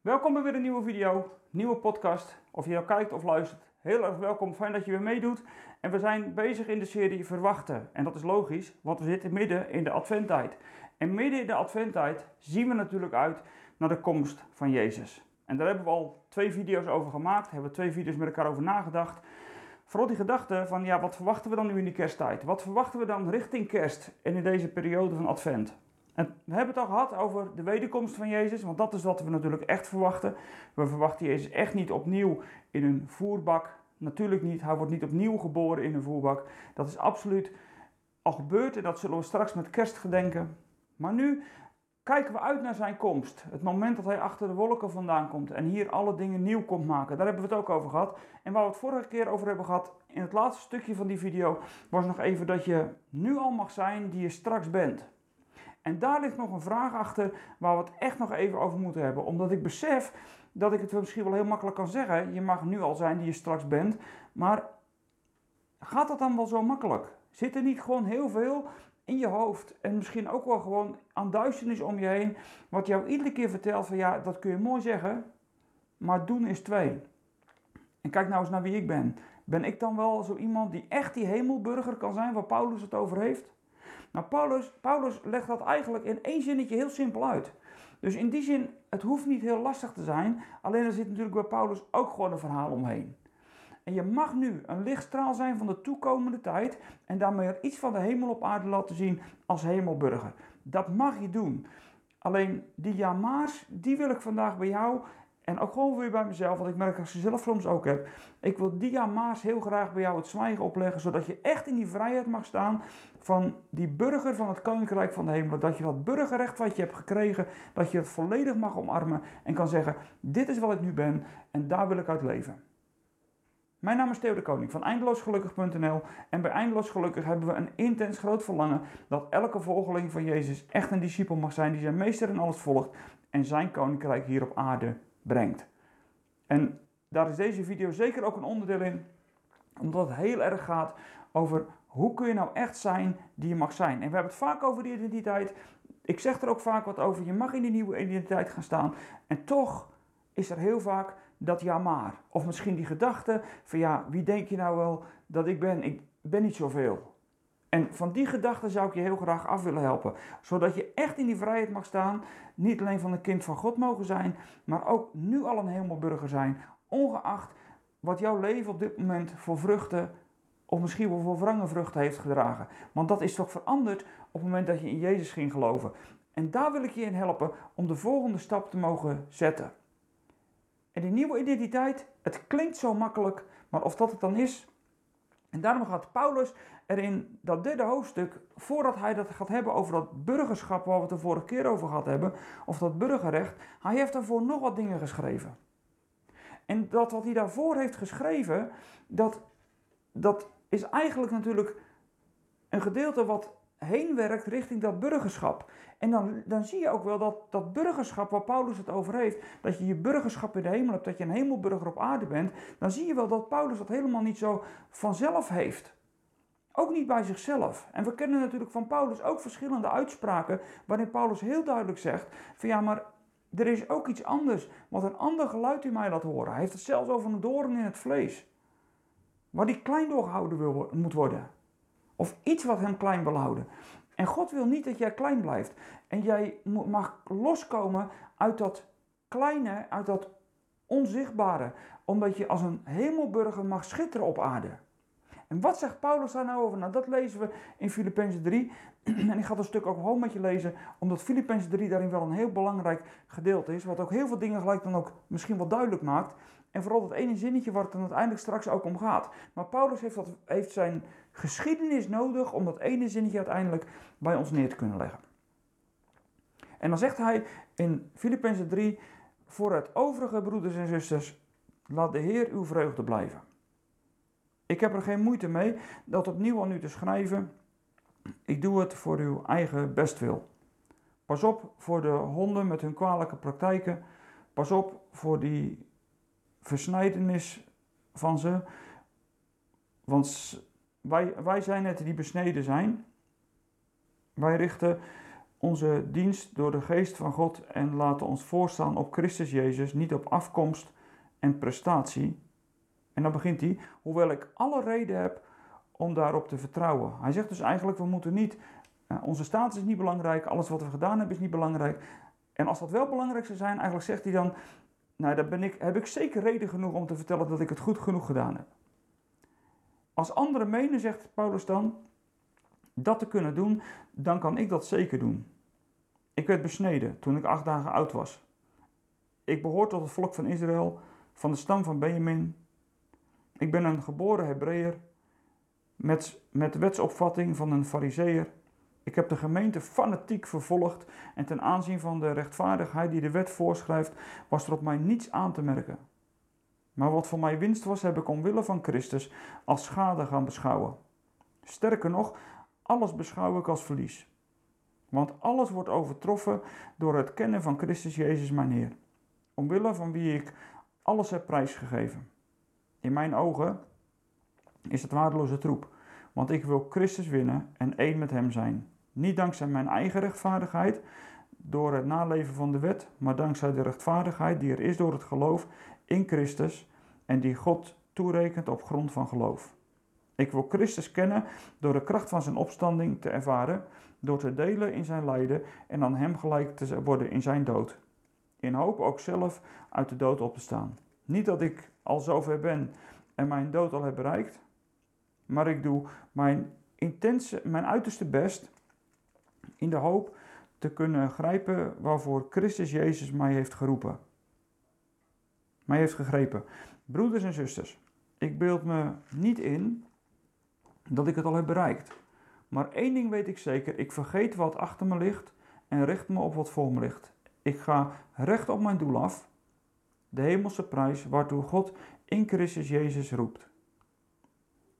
Welkom bij weer een nieuwe video, nieuwe podcast. Of je nou kijkt of luistert, heel erg welkom. Fijn dat je weer meedoet. En we zijn bezig in de serie Verwachten. En dat is logisch, want we zitten midden in de adventtijd. En midden in de adventtijd zien we natuurlijk uit naar de komst van Jezus. En daar hebben we al twee video's over gemaakt, hebben we twee video's met elkaar over nagedacht. Vooral die gedachte van, ja, wat verwachten we dan nu in die kersttijd? Wat verwachten we dan richting kerst en in deze periode van advent? We hebben het al gehad over de wederkomst van Jezus, want dat is wat we natuurlijk echt verwachten. We verwachten Jezus echt niet opnieuw in een voerbak. Natuurlijk niet, hij wordt niet opnieuw geboren in een voerbak. Dat is absoluut al gebeurd en dat zullen we straks met kerst gedenken. Maar nu kijken we uit naar zijn komst. Het moment dat hij achter de wolken vandaan komt en hier alle dingen nieuw komt maken. Daar hebben we het ook over gehad. En waar we het vorige keer over hebben gehad, in het laatste stukje van die video, was nog even dat je nu al mag zijn die je straks bent. En daar ligt nog een vraag achter waar we het echt nog even over moeten hebben. Omdat ik besef dat ik het misschien wel heel makkelijk kan zeggen. Je mag nu al zijn die je straks bent. Maar gaat dat dan wel zo makkelijk? Zit er niet gewoon heel veel in je hoofd en misschien ook wel gewoon aan duisternis om je heen. Wat jou iedere keer vertelt van ja, dat kun je mooi zeggen. Maar doen is twee. En kijk nou eens naar wie ik ben. Ben ik dan wel zo iemand die echt die hemelburger kan zijn waar Paulus het over heeft? Nou, Paulus, Paulus legt dat eigenlijk in één zinnetje heel simpel uit. Dus in die zin, het hoeft niet heel lastig te zijn. Alleen er zit natuurlijk bij Paulus ook gewoon een verhaal omheen. En je mag nu een lichtstraal zijn van de toekomende tijd en daarmee iets van de hemel op aarde laten zien als hemelburger. Dat mag je doen. Alleen die jamaars, die wil ik vandaag bij jou en ook gewoon weer bij mezelf, want ik merk ik ze zelf soms ook heb. Ik wil die Maas heel graag bij jou het zwijgen opleggen, zodat je echt in die vrijheid mag staan van die burger van het Koninkrijk van de Hemel. Dat je dat burgerrecht wat je hebt gekregen, dat je het volledig mag omarmen en kan zeggen, dit is wat ik nu ben en daar wil ik uit leven. Mijn naam is Theo de Koning van eindeloosgelukkig.nl en bij Eindeloos Gelukkig hebben we een intens groot verlangen dat elke volgeling van Jezus echt een discipel mag zijn die zijn meester in alles volgt en zijn koninkrijk hier op aarde brengt. En daar is deze video zeker ook een onderdeel in, omdat het heel erg gaat over hoe kun je nou echt zijn die je mag zijn. En we hebben het vaak over die identiteit. Ik zeg er ook vaak wat over. Je mag in die nieuwe identiteit gaan staan. En toch is er heel vaak dat ja maar. Of misschien die gedachte van ja, wie denk je nou wel dat ik ben? Ik ben niet zoveel. En van die gedachte zou ik je heel graag af willen helpen. Zodat je echt in die vrijheid mag staan. Niet alleen van een kind van God mogen zijn, maar ook nu al een hemelburger zijn. Ongeacht wat jouw leven op dit moment voor vruchten, of misschien wel voor wrange vruchten heeft gedragen. Want dat is toch veranderd op het moment dat je in Jezus ging geloven. En daar wil ik je in helpen om de volgende stap te mogen zetten. En die nieuwe identiteit, het klinkt zo makkelijk, maar of dat het dan is, en daarom gaat Paulus er in dat derde hoofdstuk, voordat hij dat gaat hebben over dat burgerschap waar we het de vorige keer over gehad hebben, of dat burgerrecht, hij heeft daarvoor nog wat dingen geschreven. En dat wat hij daarvoor heeft geschreven, dat, dat is eigenlijk natuurlijk een gedeelte wat heen werkt richting dat burgerschap. En dan, dan zie je ook wel dat dat burgerschap waar Paulus het over heeft, dat je je burgerschap in de hemel hebt, dat je een hemelburger op aarde bent, dan zie je wel dat Paulus dat helemaal niet zo vanzelf heeft. Ook niet bij zichzelf. En we kennen natuurlijk van Paulus ook verschillende uitspraken waarin Paulus heel duidelijk zegt van ja, maar er is ook iets anders, wat een ander geluid in mij laat horen. Hij heeft het zelfs over een doorn in het vlees, waar die klein doorgehouden wil, moet worden. Of iets wat hem klein wil houden. En God wil niet dat jij klein blijft. En jij mag loskomen uit dat kleine, uit dat onzichtbare. Omdat je als een hemelburger mag schitteren op aarde. En wat zegt Paulus daar nou over? Nou, dat lezen we in Filippenzen 3. En ik ga dat stuk ook gewoon met je lezen, omdat Filippenzen 3 daarin wel een heel belangrijk gedeelte is. Wat ook heel veel dingen gelijk dan ook misschien wel duidelijk maakt. En vooral dat ene zinnetje waar het dan uiteindelijk straks ook om gaat. Maar Paulus heeft, dat, heeft zijn geschiedenis nodig om dat ene zinnetje uiteindelijk bij ons neer te kunnen leggen. En dan zegt hij in Filippenzen 3, voor het overige broeders en zusters, laat de Heer uw vreugde blijven. Ik heb er geen moeite mee dat opnieuw aan u te schrijven. Ik doe het voor uw eigen bestwil. Pas op voor de honden met hun kwalijke praktijken. Pas op voor die versnijdenis van ze. Want wij, wij zijn het die besneden zijn. Wij richten onze dienst door de geest van God en laten ons voorstaan op Christus Jezus, niet op afkomst en prestatie. En dan begint hij, hoewel ik alle reden heb om daarop te vertrouwen. Hij zegt dus eigenlijk, we moeten niet, uh, onze status is niet belangrijk, alles wat we gedaan hebben is niet belangrijk. En als dat wel belangrijk zou zijn, eigenlijk zegt hij dan, nou dan ben ik, heb ik zeker reden genoeg om te vertellen dat ik het goed genoeg gedaan heb. Als anderen menen, zegt Paulus dan, dat te kunnen doen, dan kan ik dat zeker doen. Ik werd besneden toen ik acht dagen oud was. Ik behoor tot het volk van Israël, van de stam van Benjamin. Ik ben een geboren Hebreeër met, met wetsopvatting van een Fariseer. Ik heb de gemeente fanatiek vervolgd en ten aanzien van de rechtvaardigheid die de wet voorschrijft, was er op mij niets aan te merken. Maar wat voor mij winst was, heb ik omwille van Christus als schade gaan beschouwen. Sterker nog, alles beschouw ik als verlies. Want alles wordt overtroffen door het kennen van Christus Jezus mijn Heer. Omwille van wie ik alles heb prijsgegeven. In mijn ogen is het waardeloze troep, want ik wil Christus winnen en één met Hem zijn. Niet dankzij mijn eigen rechtvaardigheid, door het naleven van de wet, maar dankzij de rechtvaardigheid die er is door het geloof in Christus en die God toerekent op grond van geloof. Ik wil Christus kennen door de kracht van zijn opstanding te ervaren, door te delen in zijn lijden en aan hem gelijk te worden in zijn dood. In hoop ook zelf uit de dood op te staan. Niet dat ik al zover ben en mijn dood al heb bereikt, maar ik doe mijn, intense, mijn uiterste best in de hoop te kunnen grijpen waarvoor Christus Jezus mij heeft geroepen. Mij heeft gegrepen. Broeders en zusters, ik beeld me niet in dat ik het al heb bereikt. Maar één ding weet ik zeker: ik vergeet wat achter me ligt en richt me op wat voor me ligt. Ik ga recht op mijn doel af, de hemelse prijs waartoe God in Christus Jezus roept.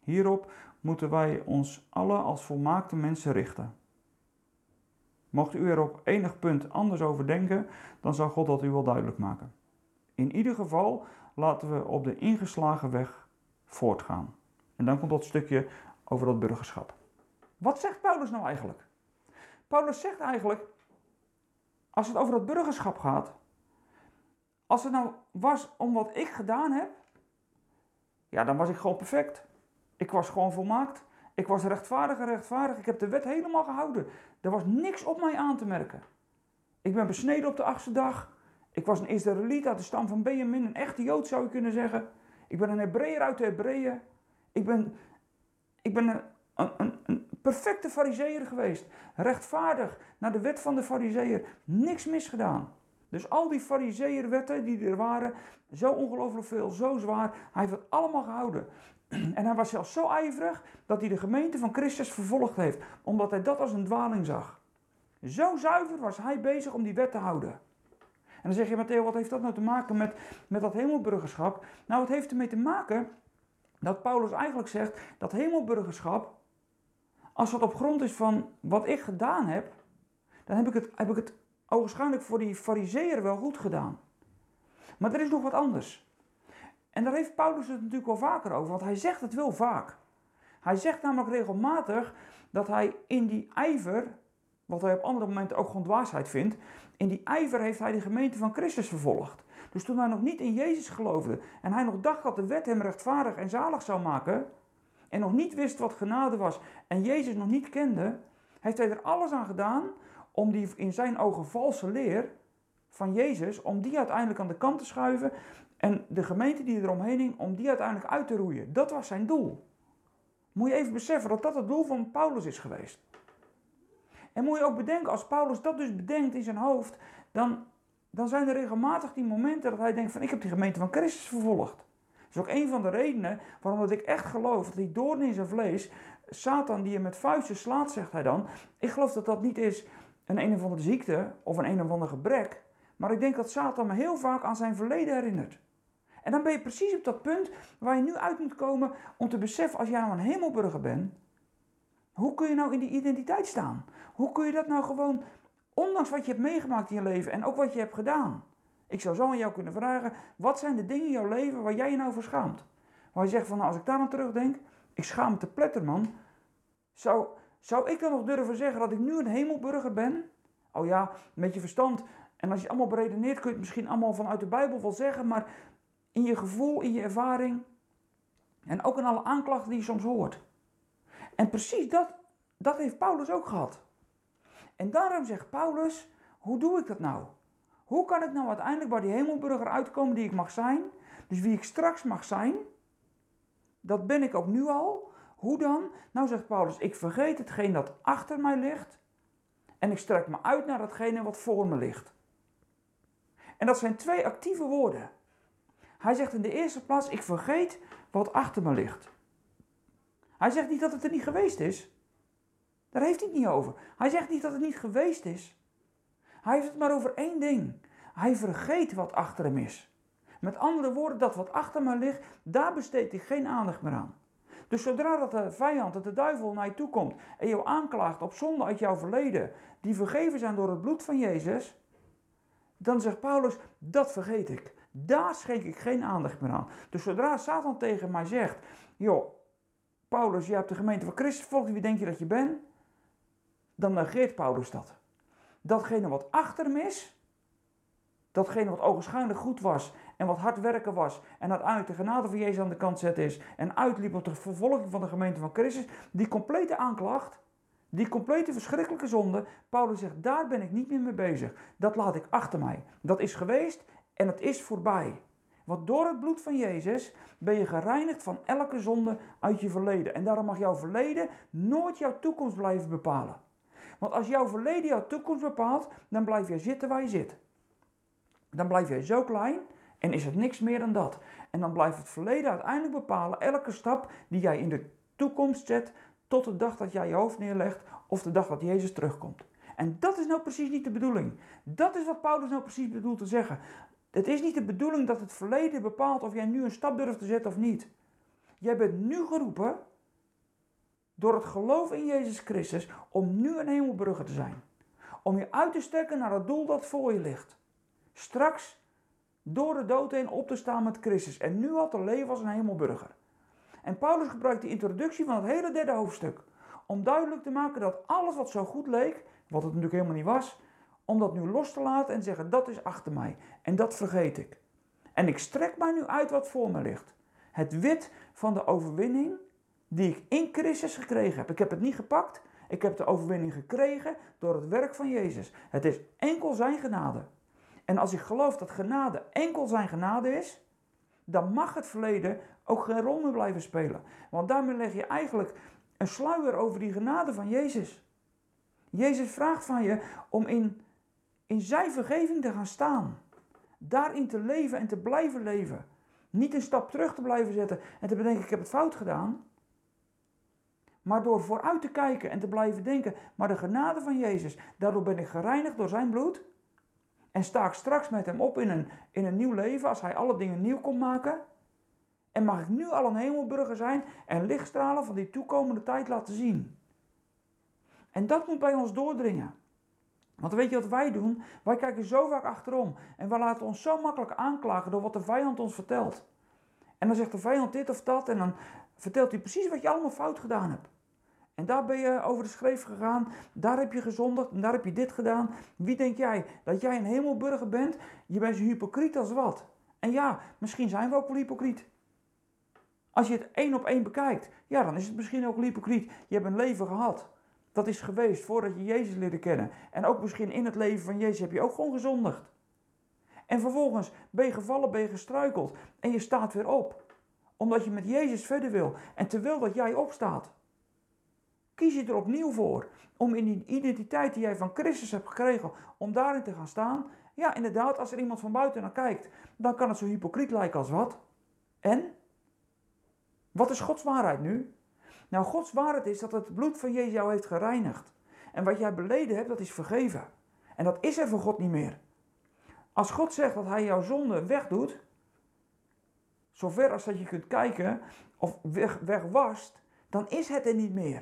Hierop moeten wij ons alle als volmaakte mensen richten. Mocht u er op enig punt anders over denken, dan zal God dat u wel duidelijk maken. In ieder geval laten we op de ingeslagen weg voortgaan. En dan komt dat stukje over dat burgerschap. Wat zegt Paulus nou eigenlijk? Paulus zegt eigenlijk, als het over dat burgerschap gaat, als het nou was om wat ik gedaan heb, ja, dan was ik gewoon perfect. Ik was gewoon volmaakt. Ik was rechtvaardig en rechtvaardig. Ik heb de wet helemaal gehouden. Er was niks op mij aan te merken. Ik ben besneden op de achtste dag. Ik was een Israëliet uit de stam van Benjamin, een echte Jood zou je kunnen zeggen. Ik ben een Hebreeër uit de Hebreeën. Ik ben, ik ben een, een, een perfecte fariseer geweest. Rechtvaardig, naar de wet van de fariseer. Niks misgedaan. Dus al die fariseerwetten die er waren, zo ongelooflijk veel, zo zwaar, hij heeft het allemaal gehouden. En hij was zelfs zo ijverig dat hij de gemeente van Christus vervolgd heeft, omdat hij dat als een dwaling zag. Zo zuiver was hij bezig om die wet te houden. Dan zeg je, Matteo, wat heeft dat nou te maken met, met dat hemelburgerschap? Nou, het heeft ermee te maken dat Paulus eigenlijk zegt dat hemelburgerschap, als dat op grond is van wat ik gedaan heb, dan heb ik het, heb ik het ogenschijnlijk voor die fariseer wel goed gedaan. Maar er is nog wat anders. En daar heeft Paulus het natuurlijk wel vaker over, want hij zegt het wel vaak. Hij zegt namelijk regelmatig dat hij in die ijver, wat hij op andere momenten ook gewoon dwaasheid vindt, in die ijver heeft hij de gemeente van Christus vervolgd. Dus toen hij nog niet in Jezus geloofde en hij nog dacht dat de wet hem rechtvaardig en zalig zou maken, en nog niet wist wat genade was en Jezus nog niet kende, heeft hij er alles aan gedaan om die in zijn ogen valse leer van Jezus, om die uiteindelijk aan de kant te schuiven en de gemeente die eromheen hing, om die uiteindelijk uit te roeien. Dat was zijn doel. Moet je even beseffen dat dat het doel van Paulus is geweest. En moet je ook bedenken, als Paulus dat dus bedenkt in zijn hoofd, dan, dan zijn er regelmatig die momenten dat hij denkt van ik heb die gemeente van Christus vervolgd. Dat is ook een van de redenen waarom dat ik echt geloof dat die doorn in zijn vlees, Satan die je met vuisten slaat, zegt hij dan. Ik geloof dat dat niet is een een of andere ziekte of een een of ander gebrek. Maar ik denk dat Satan me heel vaak aan zijn verleden herinnert. En dan ben je precies op dat punt waar je nu uit moet komen om te beseffen, als jij nou een hemelburger bent, hoe kun je nou in die identiteit staan? Hoe kun je dat nou gewoon, ondanks wat je hebt meegemaakt in je leven en ook wat je hebt gedaan? Ik zou zo aan jou kunnen vragen, wat zijn de dingen in jouw leven waar jij je nou voor schaamt? Waar je zegt van, nou, als ik daar aan terugdenk, ik schaam me te pletter, man. Zou, zou ik dan nog durven zeggen dat ik nu een hemelburger ben? Oh ja, met je verstand. En als je allemaal beredeneert, kun je het misschien allemaal vanuit de Bijbel wel zeggen. Maar in je gevoel, in je ervaring. En ook in alle aanklachten die je soms hoort. En precies dat, dat heeft Paulus ook gehad. En daarom zegt Paulus: hoe doe ik dat nou? Hoe kan ik nou uiteindelijk bij die hemelburger uitkomen die ik mag zijn? Dus wie ik straks mag zijn, dat ben ik ook nu al. Hoe dan? Nou zegt Paulus, ik vergeet hetgeen dat achter mij ligt en ik strek me uit naar hetgene wat voor me ligt. En dat zijn twee actieve woorden. Hij zegt in de eerste plaats, ik vergeet wat achter me ligt. Hij zegt niet dat het er niet geweest is. Daar heeft hij het niet over. Hij zegt niet dat het niet geweest is. Hij heeft het maar over één ding. Hij vergeet wat achter hem is. Met andere woorden, dat wat achter me ligt, daar besteedt hij geen aandacht meer aan. Dus zodra dat de vijand, dat de duivel naar je toe komt en jou aanklaagt op zonde uit jouw verleden, die vergeven zijn door het bloed van Jezus, dan zegt Paulus, dat vergeet ik. Daar schenk ik geen aandacht meer aan. Dus zodra Satan tegen mij zegt, joh, Paulus, je hebt de gemeente van Christus volgt, wie denk je dat je bent? Dan negeert Paulus dat. Datgene wat achter hem is, datgene wat ogenschijnlijk goed was en wat hard werken was en uiteindelijk de genade van Jezus aan de kant zetten is en uitliep op de vervolging van de gemeente van Christus, die complete aanklacht, die complete verschrikkelijke zonde, Paulus zegt, daar ben ik niet meer mee bezig. Dat laat ik achter mij. Dat is geweest en het is voorbij. Want door het bloed van Jezus ben je gereinigd van elke zonde uit je verleden. En daarom mag jouw verleden nooit jouw toekomst blijven bepalen. Want als jouw verleden jouw toekomst bepaalt, dan blijf je zitten waar je zit. Dan blijf je zo klein en is het niks meer dan dat. En dan blijft het verleden uiteindelijk bepalen elke stap die jij in de toekomst zet tot de dag dat jij je hoofd neerlegt of de dag dat Jezus terugkomt. En dat is nou precies niet de bedoeling. Dat is wat Paulus nou precies bedoelt te zeggen. Het is niet de bedoeling dat het verleden bepaalt of jij nu een stap durft te zetten of niet. Jij bent nu geroepen door het geloof in Jezus Christus om nu een hemelbrugger te zijn. Om je uit te strekken naar het doel dat voor je ligt. Straks door de dood heen op te staan met Christus en nu al te leven als een hemelburger. En Paulus gebruikt de introductie van het hele derde hoofdstuk om duidelijk te maken dat alles wat zo goed leek, wat het natuurlijk helemaal niet was, om dat nu los te laten en zeggen dat is achter mij en dat vergeet ik. En ik strek mij nu uit wat voor me ligt. Het wit van de overwinning die ik in Christus gekregen heb. Ik heb het niet gepakt, ik heb de overwinning gekregen door het werk van Jezus. Het is enkel zijn genade. En als ik geloof dat genade enkel zijn genade is, dan mag het verleden ook geen rol meer blijven spelen. Want daarmee leg je eigenlijk een sluier over die genade van Jezus. Jezus vraagt van je om in, in zijn vergeving te gaan staan. Daarin te leven en te blijven leven. Niet een stap terug te blijven zetten en te bedenken: ik heb het fout gedaan. Maar door vooruit te kijken en te blijven denken: maar de genade van Jezus, daardoor ben ik gereinigd door zijn bloed. En sta ik straks met hem op in een, in een nieuw leven als hij alle dingen nieuw komt maken. En mag ik nu al een hemelburger zijn en lichtstralen van die toekomende tijd laten zien. En dat moet bij ons doordringen. Want weet je wat wij doen? Wij kijken zo vaak achterom. En wij laten ons zo makkelijk aanklagen door wat de vijand ons vertelt. En dan zegt de vijand dit of dat. En dan vertelt hij precies wat je allemaal fout gedaan hebt. En daar ben je over de schreef gegaan. Daar heb je gezondigd en daar heb je dit gedaan. Wie denk jij? Dat jij een hemelburger bent? Je bent zo hypocriet als wat. En ja, misschien zijn we ook wel hypocriet. Als je het één op één bekijkt, ja, dan is het misschien ook hypocriet. Je hebt een leven gehad. Dat is geweest voordat je Jezus leerde kennen. En ook misschien in het leven van Jezus heb je ook gewoon gezondigd. En vervolgens ben je gevallen, ben je gestruikeld. En je staat weer op. Omdat je met Jezus verder wil. En terwijl dat jij opstaat, kies je er opnieuw voor. Om in die identiteit die jij van Christus hebt gekregen, om daarin te gaan staan. Ja, inderdaad, als er iemand van buiten naar kijkt, dan kan het zo hypocriet lijken als wat. En? Wat is Gods waarheid nu? Nou, Gods waarheid is dat het bloed van Jezus jou heeft gereinigd. En wat jij beleden hebt, dat is vergeven. En dat is er voor God niet meer. Als God zegt dat hij jouw zonde wegdoet, zover als dat je kunt kijken, of weg, wegwast, dan is het er niet meer.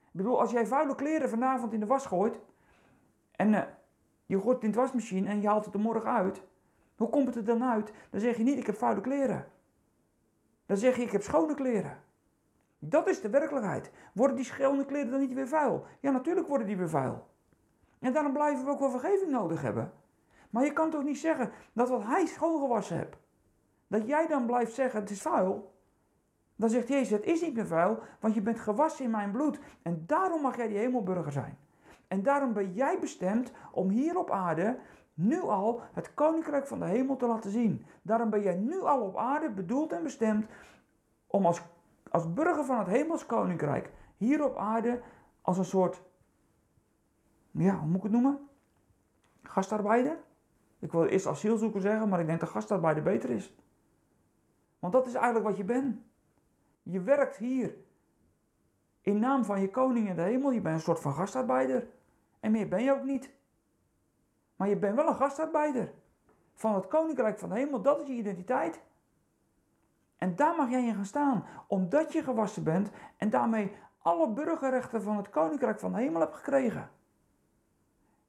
Ik bedoel, als jij vuile kleren vanavond in de was gooit, en uh, je gooit het in de wasmachine en je haalt het er morgen uit, hoe komt het er dan uit? Dan zeg je niet, ik heb vuile kleren. Dan zeg je, ik heb schone kleren. Dat is de werkelijkheid. Worden die schone kleren dan niet weer vuil? Ja, natuurlijk worden die weer vuil. En daarom blijven we ook wel vergeving nodig hebben. Maar je kan toch niet zeggen dat wat hij schoongewassen hebt, dat jij dan blijft zeggen het is vuil. Dan zegt Jezus het is niet meer vuil, want je bent gewassen in mijn bloed. En daarom mag jij die hemelburger zijn. En daarom ben jij bestemd om hier op aarde nu al het koninkrijk van de hemel te laten zien. Daarom ben jij nu al op aarde bedoeld en bestemd om als, als burger van het hemels koninkrijk hier op aarde als een soort, ja, hoe moet ik het noemen? Gastarbeider? Ik wil eerst asielzoeker zeggen, maar ik denk dat gastarbeider beter is. Want dat is eigenlijk wat je bent. Je werkt hier in naam van je koning in de hemel. Je bent een soort van gastarbeider. En meer ben je ook niet. Maar je bent wel een gastarbeider. Van het koninkrijk van de hemel, dat is je identiteit. En daar mag jij in gaan staan, omdat je gewassen bent en daarmee alle burgerrechten van het koninkrijk van de hemel hebt gekregen.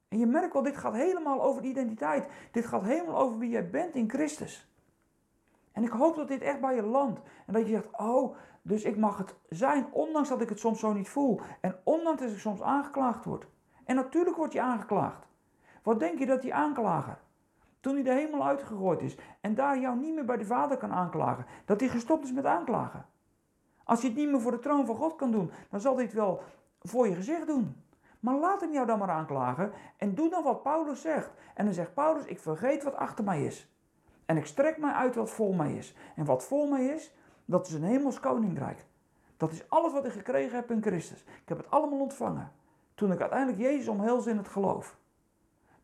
En je merkt wel, dit gaat helemaal over identiteit. Dit gaat helemaal over wie jij bent in Christus. En ik hoop dat dit echt bij je landt. En dat je zegt, oh, dus ik mag het zijn, ondanks dat ik het soms zo niet voel. En ondanks dat ik soms aangeklaagd word. En natuurlijk word je aangeklaagd. Wat denk je dat die aanklager, toen hij de hemel uitgegooid is en daar jou niet meer bij de Vader kan aanklagen, dat hij gestopt is met aanklagen? Als hij het niet meer voor de troon van God kan doen, dan zal hij het wel voor je gezicht doen. Maar laat hem jou dan maar aanklagen en doe dan wat Paulus zegt. En dan zegt Paulus, ik vergeet wat achter mij is. En ik strek mij uit wat voor mij is. En wat voor mij is, dat is een hemels koninkrijk. Dat is alles wat ik gekregen heb in Christus. Ik heb het allemaal ontvangen. Toen ik uiteindelijk Jezus omhelsde in het geloof.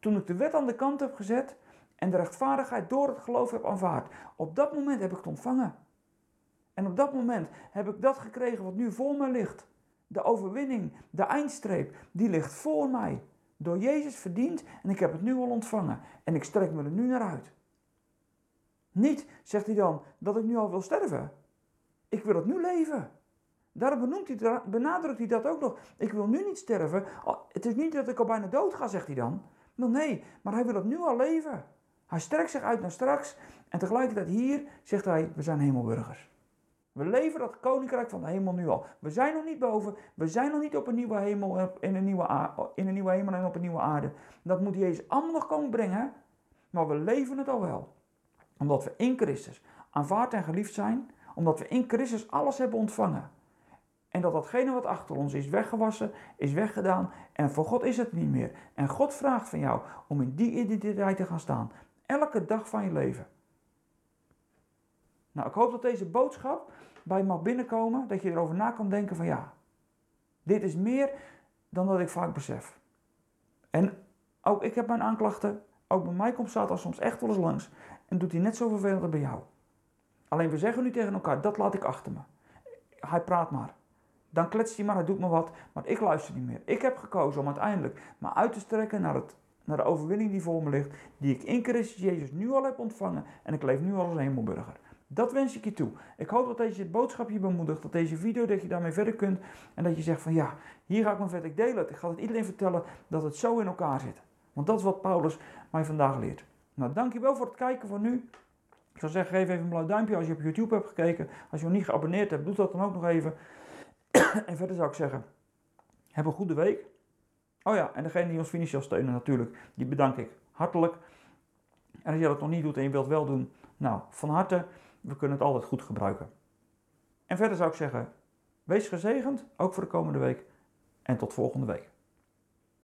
Toen ik de wet aan de kant heb gezet en de rechtvaardigheid door het geloof heb aanvaard. Op dat moment heb ik het ontvangen. En op dat moment heb ik dat gekregen wat nu voor me ligt. De overwinning, de eindstreep, die ligt voor mij. Door Jezus verdiend en ik heb het nu al ontvangen. En ik strek me er nu naar uit. Niet, zegt hij dan, dat ik nu al wil sterven. Ik wil het nu leven. Daarom benoemt hij, benadrukt hij dat ook nog. Ik wil nu niet sterven. Het is niet dat ik al bijna dood ga, zegt hij dan. Nee, maar hij wil het nu al leven. Hij strekt zich uit naar straks. En tegelijkertijd hier zegt hij, we zijn hemelburgers. We leven dat koninkrijk van de hemel nu al. We zijn nog niet boven. We zijn nog niet op een nieuwe hemel, in een nieuwe, in een nieuwe hemel en op een nieuwe aarde. Dat moet Jezus allemaal nog komen brengen. Maar we leven het al wel. Omdat we in Christus aanvaard en geliefd zijn. Omdat we in Christus alles hebben ontvangen. En dat datgene wat achter ons is weggewassen, is weggedaan. En voor God is het niet meer. En God vraagt van jou om in die identiteit te gaan staan. Elke dag van je leven. Nou, ik hoop dat deze boodschap bij je mag binnenkomen. Dat je erover na kan denken van ja, dit is meer dan dat ik vaak besef. En ook ik heb mijn aanklachten. Ook bij mij komt Satan soms echt wel eens langs. En doet hij net zo vervelend als bij jou. Alleen we zeggen nu tegen elkaar, dat laat ik achter me. Hij praat maar. Dan kletst hij maar, hij doet maar wat. Maar ik luister niet meer. Ik heb gekozen om uiteindelijk me uit te strekken naar, het, naar de overwinning die voor me ligt. Die ik in Christus Jezus nu al heb ontvangen. En ik leef nu al als hemelburger. Dat wens ik je toe. Ik hoop dat deze boodschap je bemoedigt, dat deze video, dat je daarmee verder kunt. En dat je zegt van ja, hier ga ik me verder delen. Ik ga het iedereen vertellen dat het zo in elkaar zit. Want dat is wat Paulus mij vandaag leert. Nou, dankjewel voor het kijken van nu. Ik zou zeggen, geef even een blauw duimpje als je op YouTube hebt gekeken. Als je nog niet geabonneerd hebt, doe dat dan ook nog even. en verder zou ik zeggen, heb een goede week. Oh ja, en degene die ons financieel steunen natuurlijk, die bedank ik hartelijk. En als je dat nog niet doet en je wilt wel doen, nou, van harte, we kunnen het altijd goed gebruiken. En verder zou ik zeggen, wees gezegend, ook voor de komende week. En tot volgende week.